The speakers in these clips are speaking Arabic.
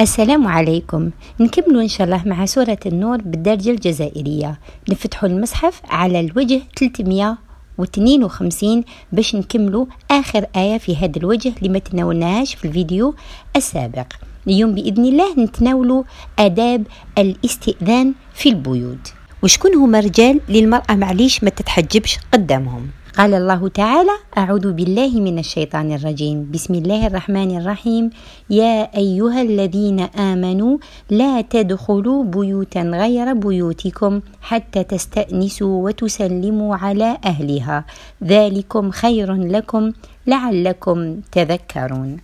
السلام عليكم. نكمل إن شاء الله مع سورة النور بالدرجة الجزائرية. نفتح المصحف على الوجه 352 باش نكملوا آخر آية في هذا الوجه اللي ما تناولناهاش في الفيديو السابق. اليوم بإذن الله نتناولوا آداب الاستئذان في البيوت. وشكون هما رجال للمرأة معليش ما تتحجبش قدامهم؟ قال الله تعالى أعوذ بالله من الشيطان الرجيم. بسم الله الرحمن الرحيم. يا أيها الذين آمنوا لا تدخلوا بيوتا غير بيوتكم حتى تستأنسوا وتسلموا على أهلها. ذلكم خير لكم لعلكم تذكرون.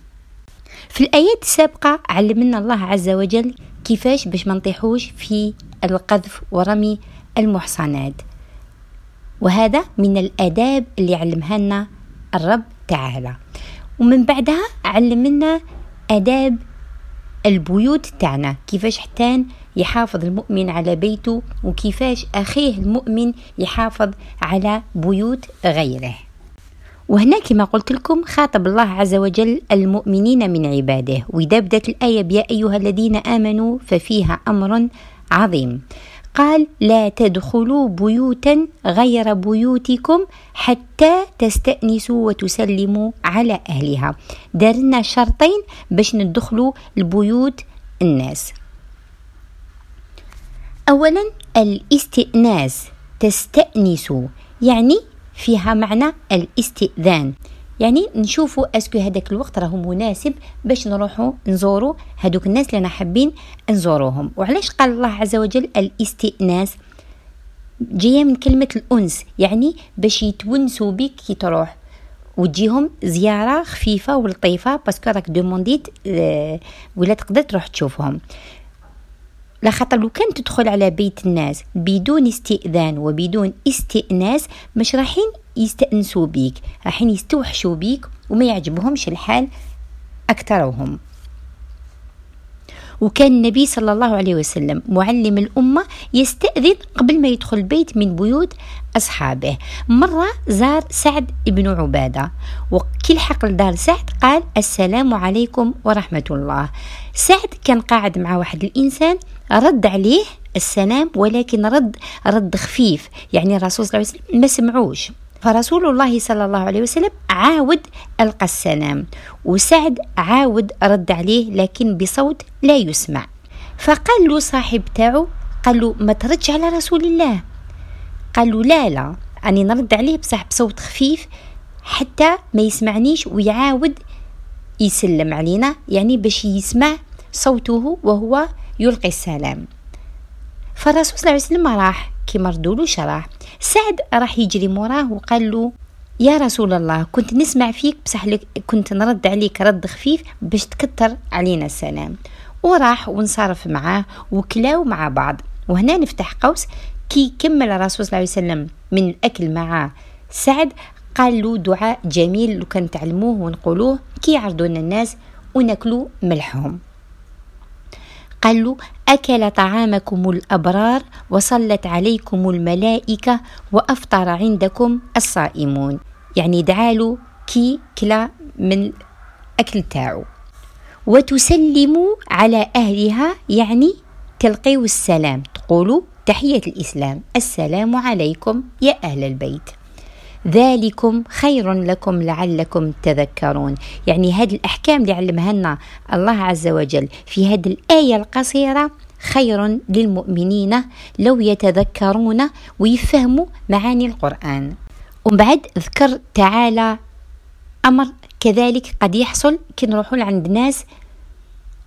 في الآيات السابقة علمنا الله عز وجل كيفاش باش ما نطيحوش في القذف ورمي المحصنات. وهذا من الآداب اللي علمها لنا الرب تعالى. ومن بعدها علمنا آداب البيوت تاعنا كيفاش حتى يحافظ المؤمن على بيته وكيفاش أخيه المؤمن يحافظ على بيوت غيره. وهنا كما قلت لكم خاطب الله عز وجل المؤمنين من عباده. وإذا بدأت الآية يا أيها الذين آمنوا ففيها أمر عظيم. قال لا تدخلوا بيوتا غير بيوتكم حتى تستأنسوا وتسلموا على أهلها. دارنا شرطين باش ندخلوا البيوت الناس. أولا الاستئناس تستأنسوا يعني فيها معنى الاستئذان. يعني نشوفوا اسكو هذاك الوقت راهو مناسب باش نروحوا نزوروا هذوك الناس اللي حابين نزوروهم. وعلاش قال الله عز وجل الاستئناس؟ جاية من كلمة الأنس يعني باش يتونسوا بك كي تروح. وتجيهم زيارة خفيفة ولطيفة parce que راك demandé آه، ولا تقدر تروح تشوفهم. لخاطر لو كان تدخل على بيت الناس بدون استئذان وبدون استئناس مش رايحين يستأنسوا بيك راحين يستوحشوا بيك وما يعجبهمش الحال أكثرهم. وكان النبي صلى الله عليه وسلم معلم الأمة يستأذن قبل ما يدخل البيت من بيوت أصحابه. مرة زار سعد بن عبادة وكي لحق لدار سعد قال السلام عليكم ورحمة الله. سعد كان قاعد مع واحد الإنسان رد عليه السلام ولكن رد رد خفيف. يعني الرسول صلى الله عليه وسلم ما سمعوش. فرسول الله صلى الله عليه وسلم عاود ألقى السلام وسعد عاود رد عليه لكن بصوت لا يسمع. فقال له صاحب تاعو قال له ما تردش على رسول الله. قال له لا لا أني نرد عليه بصح بصوت خفيف حتى ما يسمعنيش ويعاود يسلم علينا يعني باش يسمع صوته وهو يلقي السلام. فالرسول صلى الله عليه وسلم راح كيما ردولو شرح. سعد راح يجري موراه وقال له يا رسول الله كنت نسمع فيك بصح كنت نرد عليك رد خفيف باش تكتر علينا السلام. وراح وانصرف معاه وكلاو مع بعض. وهنا نفتح قوس كي كمل الرسول صلى الله عليه وسلم من الأكل مع سعد قال له دعاء جميل لو كان تعلموه ونقولوه كي يعرضون الناس وناكلوا ملحهم. قال له أكل طعامكم الأبرار وصلت عليكم الملائكة وأفطر عندكم الصائمون. يعني دعالو كي كلا من أكل تاعو. وتسلموا على أهلها يعني تلقيوا السلام. تقولوا تحية الإسلام. السلام عليكم يا أهل البيت. ذلكم خير لكم لعلكم تذكرون. يعني هذه الأحكام اللي علمها لنا الله عز وجل في هذه الآية القصيرة خير للمؤمنين لو يتذكرون ويفهموا معاني القرآن. ومن بعد ذكر تعالى أمر كذلك قد يحصل كي نروحوا لعند ناس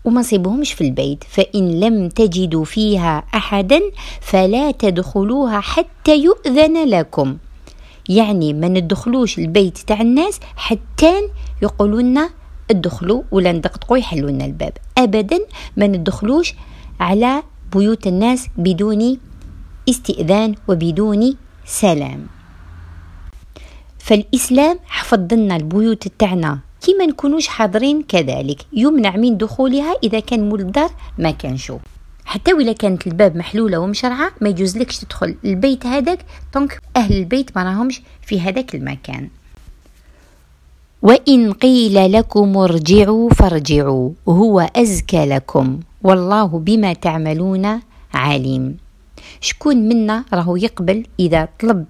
وما نصيبهمش في البيت فإن لم تجدوا فيها أحدا فلا تدخلوها حتى يؤذن لكم. يعني ما ندخلوش البيت تاع الناس حتى يقولوا لنا ادخلوا ولا ندقدقوا يحلوا لنا الباب. ابدا ما ندخلوش على بيوت الناس بدون استئذان وبدون سلام. فالإسلام حفظ لنا البيوت تاعنا. كي ما نكونوش حاضرين كذلك. يمنع من دخولها إذا كان مول الدار ما كان شو حتى ولا كانت الباب محلولة ومشرعة ما يجوز لكش تدخل البيت هذاك donc أهل البيت ما راهمش في هذاك المكان. وإن قيل لكم ارجعوا فارجعوا هو أزكى لكم والله بما تعملون عليم شكون منا راهو يقبل إذا طلب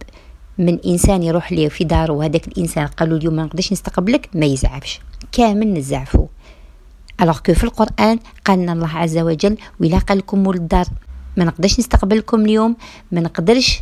من إنسان يروح ليه في داره وهذاك الإنسان قالوا اليوم ما نقدرش نستقبلك ما يزعفش. كامل نزعفو. الوغ كو في القرآن قالنا الله عز وجل ولا قال لكم ولد الدار. ما نقدرش نستقبلكم اليوم ما نقدرش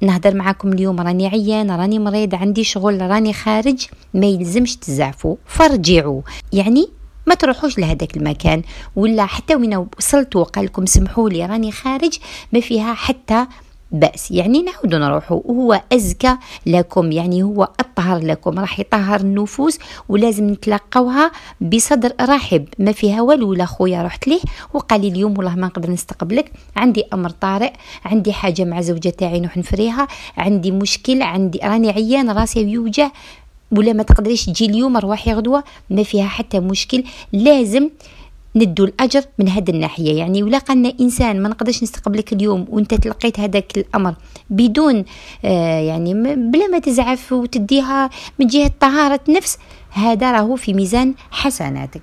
نهدر معاكم اليوم. راني عيان راني مريض عندي شغل راني خارج. ما يلزمش تزعفوا فرجعوا. يعني ما تروحوش لهذاك المكان. ولا حتى وين وصلتوا وقال لكم سمحوا لي راني خارج. ما فيها حتى بأس. يعني نعود نروحوا وهو أزكى لكم. يعني هو أطهر لكم. راح يطهر النفوس ولازم نتلقوها بصدر رحب. ما فيها والو ولا خويا رحت ليه؟ وقال لي اليوم والله ما نقدر نستقبلك. عندي أمر طارئ. عندي حاجة مع زوجة تاعي نروح نفريها. عندي مشكل. عندي راني عيان راسي يوجع. ولا ما تقدريش تجي اليوم روحي غدوة. ما فيها حتى مشكل. لازم ندو الأجر من هذه الناحية. يعني ولا قالنا إنسان ما نقدرش نستقبلك اليوم وأنت تلقيت هذاك الأمر بدون آه يعني بلا ما تزعف وتديها من جهة طهارة نفس هذا راهو في ميزان حسناتك.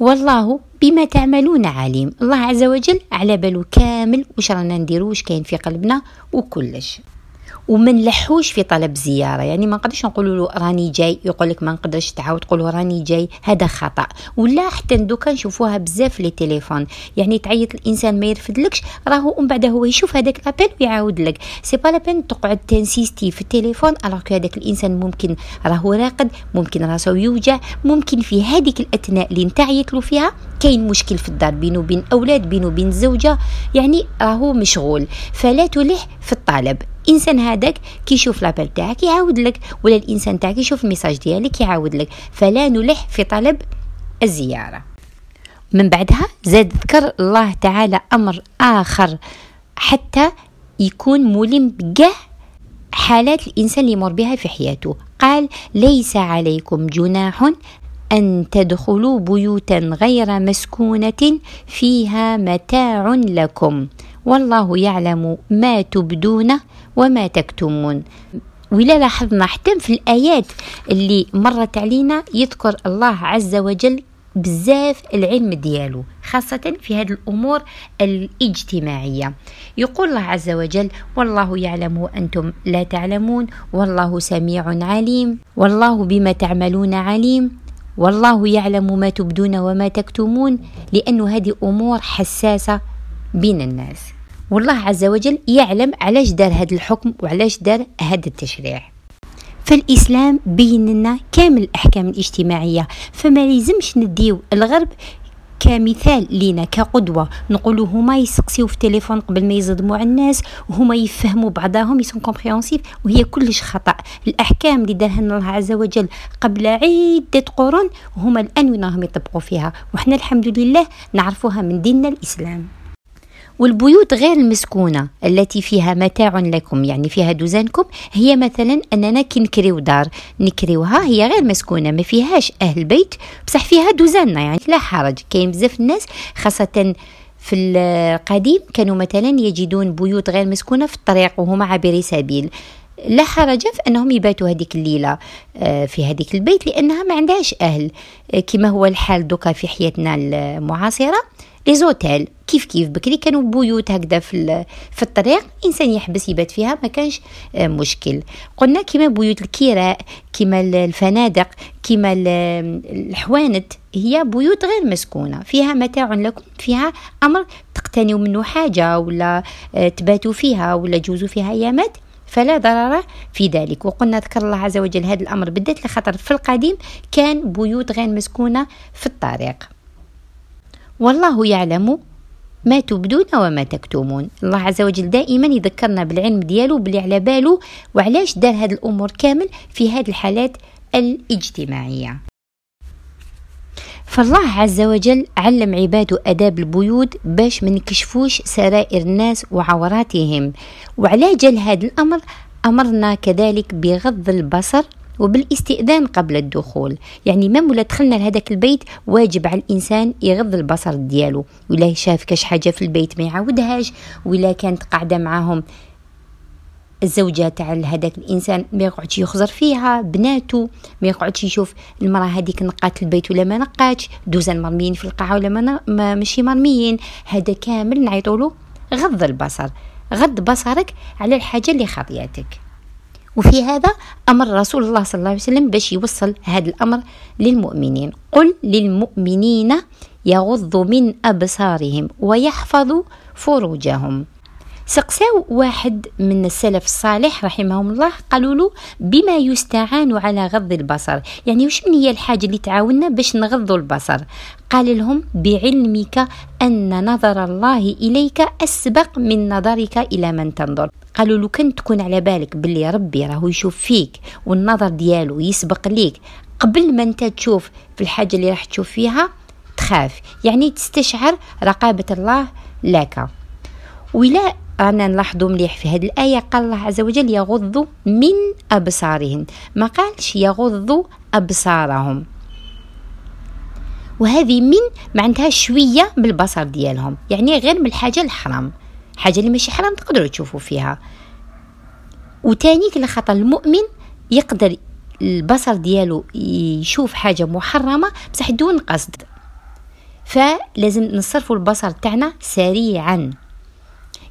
والله بما تعملون عليم الله عز وجل على بالو كامل واش رانا نديرو واش كاين في قلبنا وكلش. وما نلحوش في طلب زيارة. يعني ما نقدرش نقول له راني جاي يقول لك ما نقدرش تعاود تقول له راني جاي هذا خطأ. ولا حتى دوكا نشوفوها بزاف les téléphones. يعني تعيط الإنسان ما يرفدلكش راهو من بعد هو يشوف هذاك l'appel ويعاود لك. c'est pas la peine تقعد تنسيستي في التليفون alors هذاك الإنسان ممكن راهو راقد ممكن راسه يوجع ممكن في هذيك الأثناء اللي انت عيط له فيها كاين مشكل في الدار بينه وبين أولاد بينه وبين الزوجه يعني راهو مشغول. فلا تلح في الطلب. الإنسان هذاك كيشوف لابيل تاعك يعاود لك ولا الإنسان تاعك يشوف الميساج ديالك يعاود لك. فلا نلح في طلب الزيارة. من بعدها زاد ذكر الله تعالى أمر آخر حتى يكون ملم بكاع حالات الإنسان اللي يمر بها في حياته. قال ليس عليكم جناح أن تدخلوا بيوتا غير مسكونة فيها متاع لكم. والله يعلم ما تبدون وما تكتمون. ولا لاحظنا حتى في الآيات اللي مرت علينا يذكر الله عز وجل بزاف العلم ديالو خاصة في هذه الأمور الاجتماعية. يقول الله عز وجل والله يعلم وأنتم لا تعلمون والله سميع عليم والله بما تعملون عليم والله يعلم ما تبدون وما تكتمون لأن هذه أمور حساسة بين الناس. والله عز وجل يعلم علاش دار هذا الحكم وعلاش دار هذا التشريع. فالإسلام بين لنا كامل الأحكام الاجتماعية فما لازمش نديو الغرب كمثال لينا كقدوة. نقولوا هما يسقسيو في التليفون قبل ما يصدموا على الناس وهما يفهموا بعضهم ils sont compréhensifs وهي كلش خطأ. الأحكام اللي دارها الله عز وجل قبل عدة قرون هما الآن وين راهم يطبقوا فيها. وحنا الحمد لله نعرفوها من ديننا الإسلام. والبيوت غير المسكونة التي فيها متاع لكم يعني فيها دوزانكم. هي مثلا أننا كي نكريو دار نكريوها هي غير مسكونة ما فيهاش أهل بيت بصح فيها دوزاننا يعني لا حرج. كاين بزاف الناس خاصة في القديم كانوا مثلا يجدون بيوت غير مسكونة في الطريق وهما عابري سبيل. لا حرج في أنهم يباتوا هذيك الليلة آه، في هذيك البيت لأنها ما عندهاش أهل. آه، كما هو الحال دوكا في حياتنا المعاصرة. لي زوتيل. كيف كيف بكري كانوا بيوت هكذا في في الطريق إنسان يحبس يبات فيها ما كانش آه، مشكل. قلنا كما بيوت الكراء كما الفنادق كما الحوانت هي بيوت غير مسكونة. فيها متاع لكم فيها أمر تقتنيوا منه حاجة ولا آه، تباتوا فيها ولا تجوزوا فيها أيامات فلا ضرر في ذلك. وقلنا ذكر الله عز وجل هذا الأمر بالذات لخطر في القديم كان بيوت غير مسكونة في الطريق. والله يعلم ما تبدون وما تكتمون. الله عز وجل دائما يذكرنا بالعلم ديالو بلي على بالو وعلاش دار هذه الأمور كامل في هذه الحالات الاجتماعية. فالله عز وجل علم عباده أداب البيوت باش ما نكشفوش سرائر الناس وعوراتهم. وعلى جل هذا الأمر أمرنا كذلك بغض البصر وبالاستئذان قبل الدخول. يعني ما ولا دخلنا لهذاك البيت واجب على الإنسان يغض البصر ديالو. ولا شاف كاش حاجة في البيت ما يعاودهاش. ولا كانت قاعدة معاهم الزوجة تاع هذاك الإنسان ما يقعدش يخزر فيها. بناته ما يقعدش يشوف المرأة هذيك نقات البيت ولا ما نقاتش. دوزان مرميين في القاعة ولا ما, ما ماشي مرميين. هذا كامل نعيطولو غض البصر. غض بصرك على الحاجة اللي خاطياتك. وفي هذا أمر رسول الله صلى الله عليه وسلم باش يوصل هذا الأمر للمؤمنين. قل للمؤمنين يغضوا من أبصارهم ويحفظوا فروجهم. سقساو واحد من السلف الصالح رحمهم الله قالوا له بما يستعان على غض البصر؟ يعني وش من هي الحاجة اللي تعاوننا باش نغض البصر؟ قال لهم بعلمك أن نظر الله إليك أسبق من نظرك إلى من تنظر. قالوا لو كنت تكون على بالك باللي ربي راهو يشوف فيك والنظر ديالو يسبق ليك. قبل ما انت تشوف في الحاجة اللي راح تشوف فيها تخاف. يعني تستشعر رقابة الله لك. ولا رانا نلاحظوا مليح في هذه الآية قال الله عز وجل يغضوا من أبصارهم ما قالش يغضوا أبصارهم. وهذه من معناتها شوية بالبصر ديالهم يعني غير من الحاجة الحرام. حاجة اللي ماشي حرام تقدروا تشوفوا فيها. وتانيك لخطر المؤمن يقدر البصر ديالو يشوف حاجة محرمة بصح دون قصد. فلازم نصرفوا البصر تاعنا سريعا.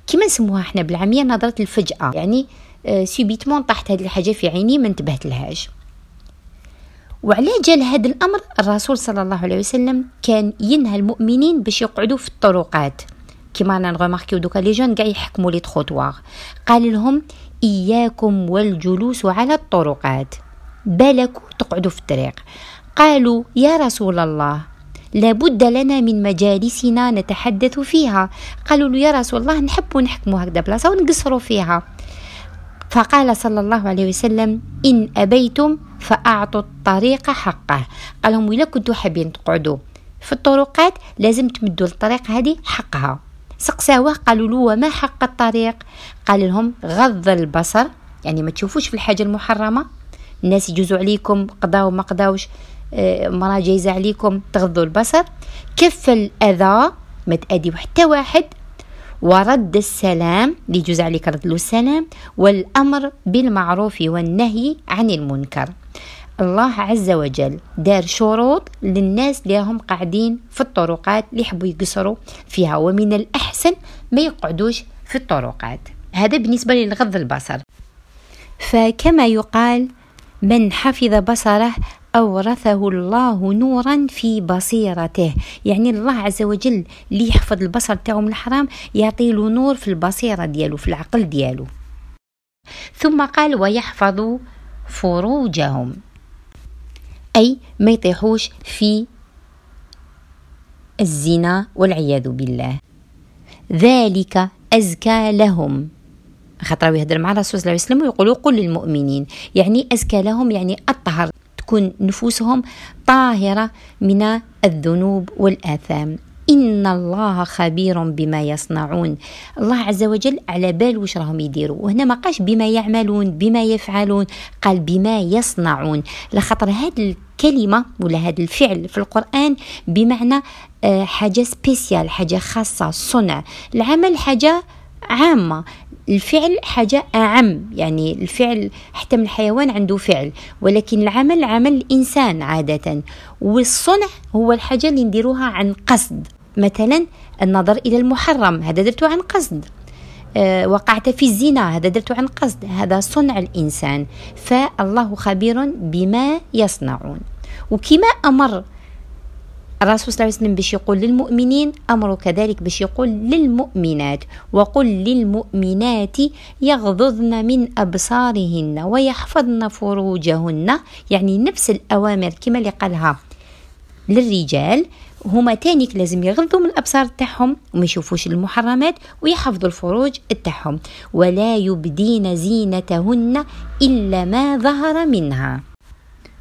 كما نسموها إحنا بالعامية نظرة الفجأة. يعني سوبيتمون طاحت هذه الحاجة في عيني ما انتبهت لهاش. وعلى جال هذا الأمر الرسول صلى الله عليه وسلم كان ينهى المؤمنين باش يقعدوا في الطرقات. كما رانا نغماركيو دوكا لي جون كاع يحكموا لي تخوتواغ قال لهم إياكم والجلوس على الطرقات. بالكوا تقعدوا في الطريق. قالوا يا رسول الله لابد لنا من مجالسنا نتحدث فيها. قالوا له يا رسول الله نحب نحكموا هكذا بلاصة ونقصروا فيها. فقال صلى الله عليه وسلم إن أبيتم فأعطوا الطريق حقه. قال لهم إلا كنتوا حابين تقعدوا في الطرقات لازم تمدوا الطريق هذه حقها. سقساوة قالوا له وما حق الطريق؟ قال لهم غض البصر. يعني ما تشوفوش في الحاجة المحرمة؟ الناس يجوزوا عليكم قضاو ما قضاوش آه، مرة جايزة عليكم تغضوا البصر. كف الأذى ما تأذيو حتى واحد. ورد السلام اللي يجوز عليك رد له السلام والأمر بالمعروف والنهي عن المنكر. الله عز وجل دار شروط للناس اللي هم قاعدين في الطرقات اللي يحبوا يقصروا فيها. ومن الأحسن ما يقعدوش في الطرقات. هذا بالنسبة للغض البصر. فكما يقال من حفظ بصره أورثه الله نورا في بصيرته. يعني الله عز وجل اللي يحفظ البصر تاعو من الحرام يعطي له نور في البصيرة ديالو في العقل ديالو. ثم قال ويحفظ فروجهم. أي ما يطيحوش في الزنا والعياذ بالله. ذلك أزكى لهم. خاطر يهدر مع الرسول صلى الله عليه وسلم ويقولوا قل للمؤمنين. يعني أزكى لهم يعني أطهر تكون نفوسهم طاهرة من الذنوب والآثام. إن الله خبير بما يصنعون. الله عز وجل على بال واش راهم يديروا. وهنا ما قاش بما يعملون بما يفعلون قال بما يصنعون. لخاطر هذه الكلمة ولا هذا الفعل في القرآن بمعنى آه، حاجة سبيسيال حاجة خاصة صنع. العمل حاجة عامة. الفعل حاجة أعم. يعني الفعل حتى من الحيوان عنده فعل. ولكن العمل عمل الإنسان عادة. والصنع هو الحاجة اللي نديروها عن قصد. مثلا النظر إلى المحرم هذا درته عن قصد. أه وقعت في الزنا هذا درته عن قصد. هذا صنع الإنسان. فالله خبير بما يصنعون. وكما أمر الرسول صلى الله عليه وسلم باش يقول للمؤمنين أمره كذلك باش يقول للمؤمنات. وقل للمؤمنات يغضضن من أبصارهن ويحفظن فروجهن. يعني نفس الأوامر كما اللي قالها للرجال. هما تانيك لازم يغضوا من الأبصار تاعهم وما يشوفوش المحرمات ويحفظوا الفروج تاعهم. ولا يبدين زينتهن إلا ما ظهر منها.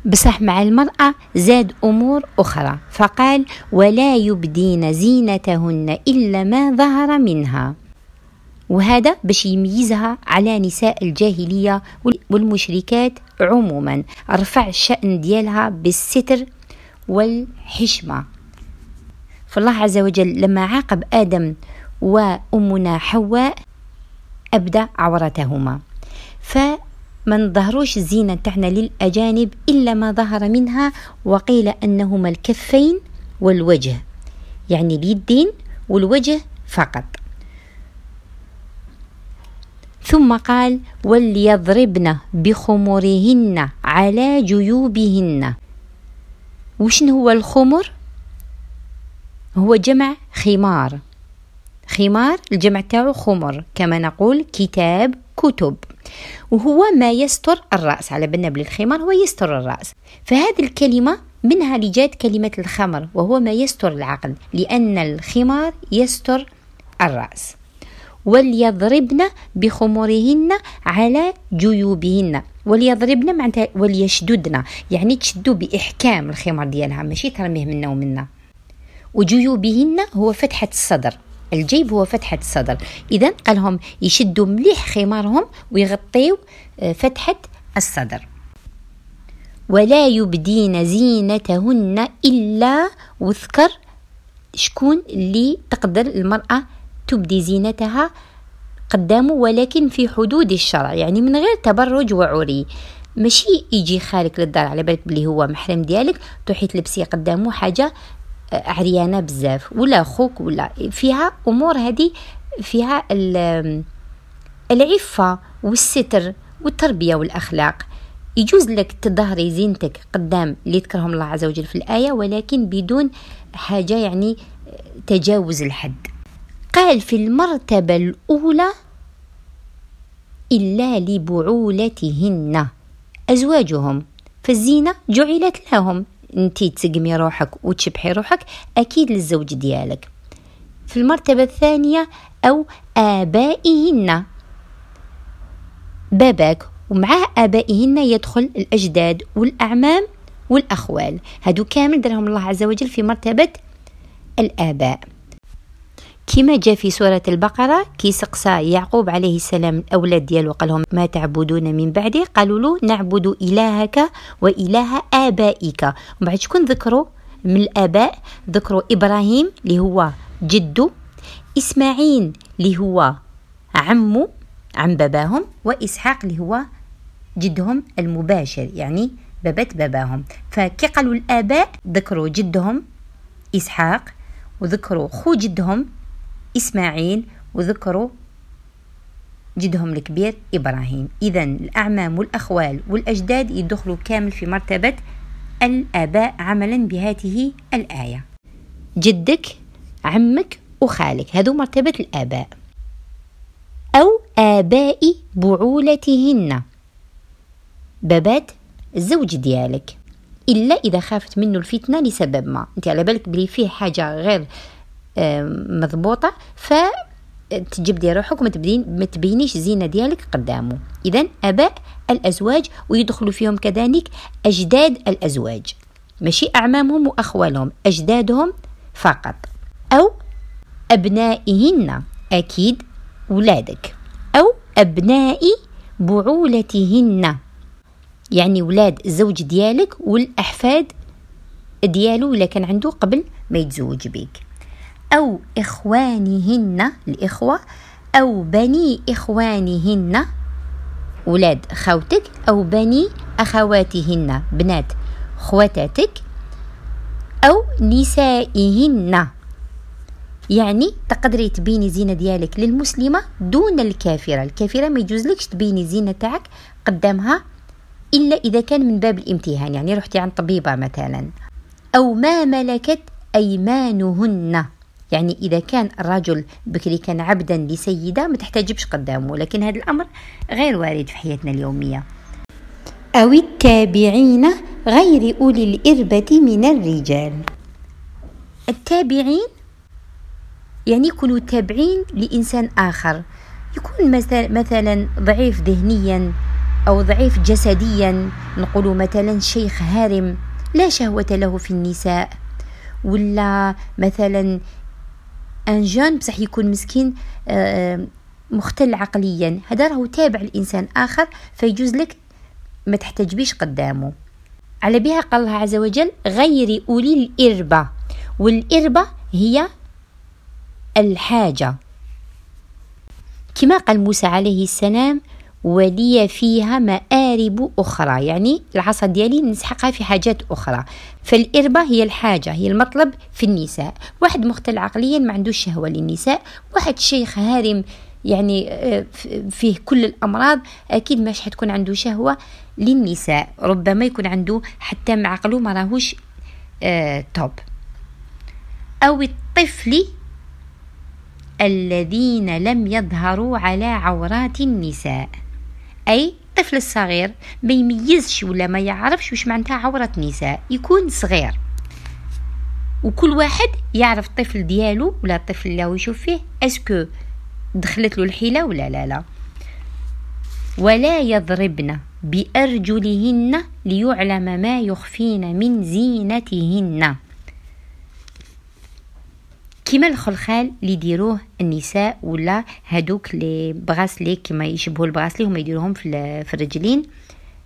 بصح مع المرأة زاد أمور أخرى. فقال ولا يبدين زينتهن إلا ما ظهر منها. وهذا باش يميزها على نساء الجاهلية والمشركات عموما. رفع الشأن ديالها بالستر والحشمة. فالله عز وجل لما عاقب آدم وأمنا حواء أبدى عورتهما. فما نظهروش الزينة تاعنا للأجانب إلا ما ظهر منها وقيل أنهما الكفين والوجه يعني اليدين والوجه فقط. ثم قال وليضربن بخمرهن على جيوبهن. وشن هو الخمر؟ هو جمع خمار. خمار الجمع تاعو خمر كما نقول كتاب كتب. وهو ما يستر الرأس. على بالنا بلي الخمار هو يستر الرأس. فهذه الكلمة منها لجات كلمة الخمر وهو ما يستر العقل لأن الخمار يستر الرأس. وليضربن بخمرهن على جيوبهن. وليضربن معناتها وليشددن. يعني تشدوا بإحكام الخمار ديالها. ماشي ترميه منا ومنا. وجيوبهن هو فتحة الصدر. الجيب هو فتحة الصدر. إذا قالهم يشدوا مليح خمارهم ويغطيو آه، فتحة الصدر. ولا يبدين زينتهن إلا وذكر شكون اللي تقدر المرأة تبدي زينتها قدامه ولكن في حدود الشرع يعني من غير تبرج وعري. ماشي يجي خالك للدار على بالك بلي هو محرم ديالك تروحي تلبسي قدامه حاجة عريانة بزاف ولا خوك ولا فيها أمور هذه فيها العفة والستر والتربية والأخلاق. يجوز لك تظهري زينتك قدام اللي تكرهم الله عز وجل في الآية ولكن بدون حاجة يعني تجاوز الحد. قال في المرتبة الأولى إلا لبعولتهن أزواجهم فالزينة جعلت لهم. انتي تسقمي روحك وتشبحي روحك أكيد للزوج ديالك. في المرتبة الثانية أو آبائهن. باباك ومعه آبائهن يدخل الأجداد والأعمام والأخوال. هادو كامل درهم الله عز وجل في مرتبة الآباء. كما جاء في سورة البقرة كي سقسى يعقوب عليه السلام الأولاد ديالو قال لهم ما تعبدون من بعدي قالوا له نعبد إلهك وإله آبائك. ومن بعد شكون ذكروا؟ من الآباء ذكروا إبراهيم اللي هو جدو إسماعيل اللي هو عمو عم باباهم وإسحاق اللي هو جدهم المباشر يعني بابات باباهم. فكي قالوا الآباء ذكروا جدهم إسحاق وذكروا خو جدهم إسماعيل وذكروا جدهم الكبير إبراهيم. إذا الأعمام والأخوال والأجداد يدخلوا كامل في مرتبة الآباء عملا بهذه الآية. جدك عمك وخالك هذو مرتبة الآباء. أو آباء بعولتهن. بابات الزوج ديالك. إلا إذا خافت منه الفتنة لسبب ما. أنت على بالك بلي فيه حاجة غير مضبوطة ف تجبدي روحك ما تبينيش زينه ديالك قدامه. اذا أباء الأزواج ويدخلوا فيهم كذلك أجداد الأزواج. ماشي أعمامهم وأخوالهم أجدادهم فقط. أو أبنائهن أكيد ولادك. أو أبناء بعولتهن. يعني ولاد الزوج ديالك والأحفاد ديالو الا كان عنده قبل ما يتزوج بيك أو إخوانهن الإخوة أو بني إخوانهن ولاد خوتك أو بني أخواتهن بنات خواتاتك أو نسائهن. يعني تقدري تبيني زينة ديالك للمسلمة دون الكافرة. الكافرة ما يجوز لكش تبيني زينة تاعك قدامها إلا إذا كان من باب الامتهان. يعني رحتي عن طبيبة مثلا. أو ما ملكت أيمانهن. يعني إذا كان الرجل بكري كان عبدا لسيدة ما تحتاجبش قدامه لكن هذا الأمر غير وارد في حياتنا اليومية. أو التابعين غير أولي الإربة من الرجال. التابعين؟ يعني يكونوا تابعين لإنسان آخر. يكون مثلا ضعيف ذهنيا أو ضعيف جسديا. نقول مثلا شيخ هارم لا شهوة له في النساء. ولا مثلا ان جون بصح يكون مسكين آه، مختل عقليا. هذا راهو تابع لإنسان آخر فيجوز لك ما تحتجبيش قدامه. على بها قال الله عز وجل غير أولي الإربة والإربة هي الحاجة. كما قال موسى عليه السلام ولي فيها مآرب أخرى. يعني العصا ديالي نسحقها في حاجات أخرى. فالإربة هي الحاجة هي المطلب في النساء. واحد مختل عقليا ما عندوش شهوة للنساء. واحد شيخ هارم يعني آه، فيه كل الأمراض أكيد ماش حتكون عنده شهوة للنساء. ربما يكون عنده حتى مع عقله ما راهوش آه توب أو الطفل الذين لم يظهروا على عورات النساء. أي الطفل الصغير ما يميزش ولا ما يعرفش وش معناتها عورة نساء يكون صغير. وكل واحد يعرف الطفل ديالو ولا الطفل اللي هو يشوف فيه أسكو دخلت له الحيلة ولا لا لا. ولا يضربن بأرجلهن ليعلم ما يخفين من زينتهن. كيما الخلخال اللي يديروه النساء ولا هادوك لي بغاسلي كيما يشبهوا البغاسلي هما يديروهم في, في الرجلين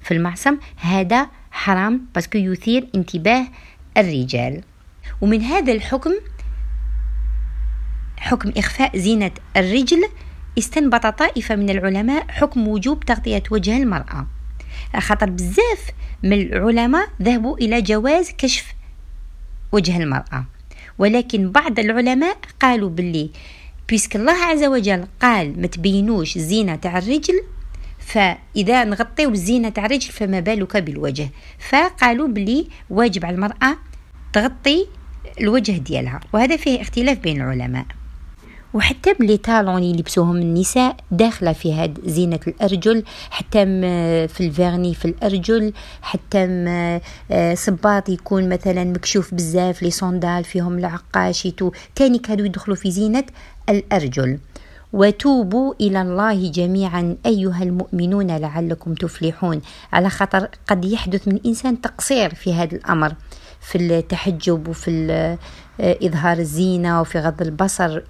في المعصم. هذا حرام باسكو يثير انتباه الرجال. ومن هذا الحكم حكم إخفاء زينة الرجل استنبط طائفة من العلماء حكم وجوب تغطية وجه المرأة. خاطر بزاف من العلماء ذهبوا إلى جواز كشف وجه المرأة. ولكن بعض العلماء قالوا باللي puisque الله عز وجل قال ما تبينوش الزينة تاع الرجل فإذا نغطيو الزينة تاع الرجل فما بالك بالوجه. فقالوا باللي واجب على المرأة تغطي الوجه ديالها. وهذا فيه اختلاف بين العلماء. وحتى ب les talons اللي يلبسوهم النساء داخلة في هاد زينة الأرجل حتى في ال vernis في الأرجل حتى آه، صباط يكون مثلا مكشوف بزاف les sandales فيهم العقاشيتو تاني كانوا يدخلوا في زينة الأرجل. وتوبوا إلى الله جميعا أيها المؤمنون لعلكم تفلحون. على خطر قد يحدث من إنسان تقصير في هذا الأمر. في التحجب وفي إظهار الزينة وفي غض البصر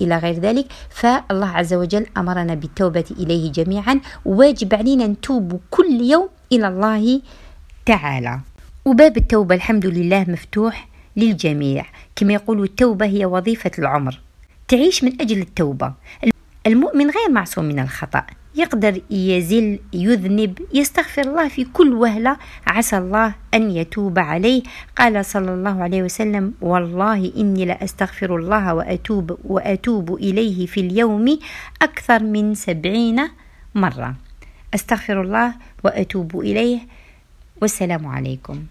إلى غير ذلك. فالله عز وجل أمرنا بالتوبة إليه جميعا. واجب علينا نتوب كل يوم إلى الله تعالى. وباب التوبة الحمد لله مفتوح للجميع. كما يقول التوبة هي وظيفة العمر. تعيش من أجل التوبة. المؤمن غير معصوم من الخطأ. يقدر يزل يذنب يستغفر الله في كل وهلة. عسى الله أن يتوب عليه. قال صلى الله عليه وسلم والله إني لأستغفر الله وأتوب وأتوب إليه في اليوم أكثر من سبعين مرة. أستغفر الله وأتوب إليه. والسلام عليكم.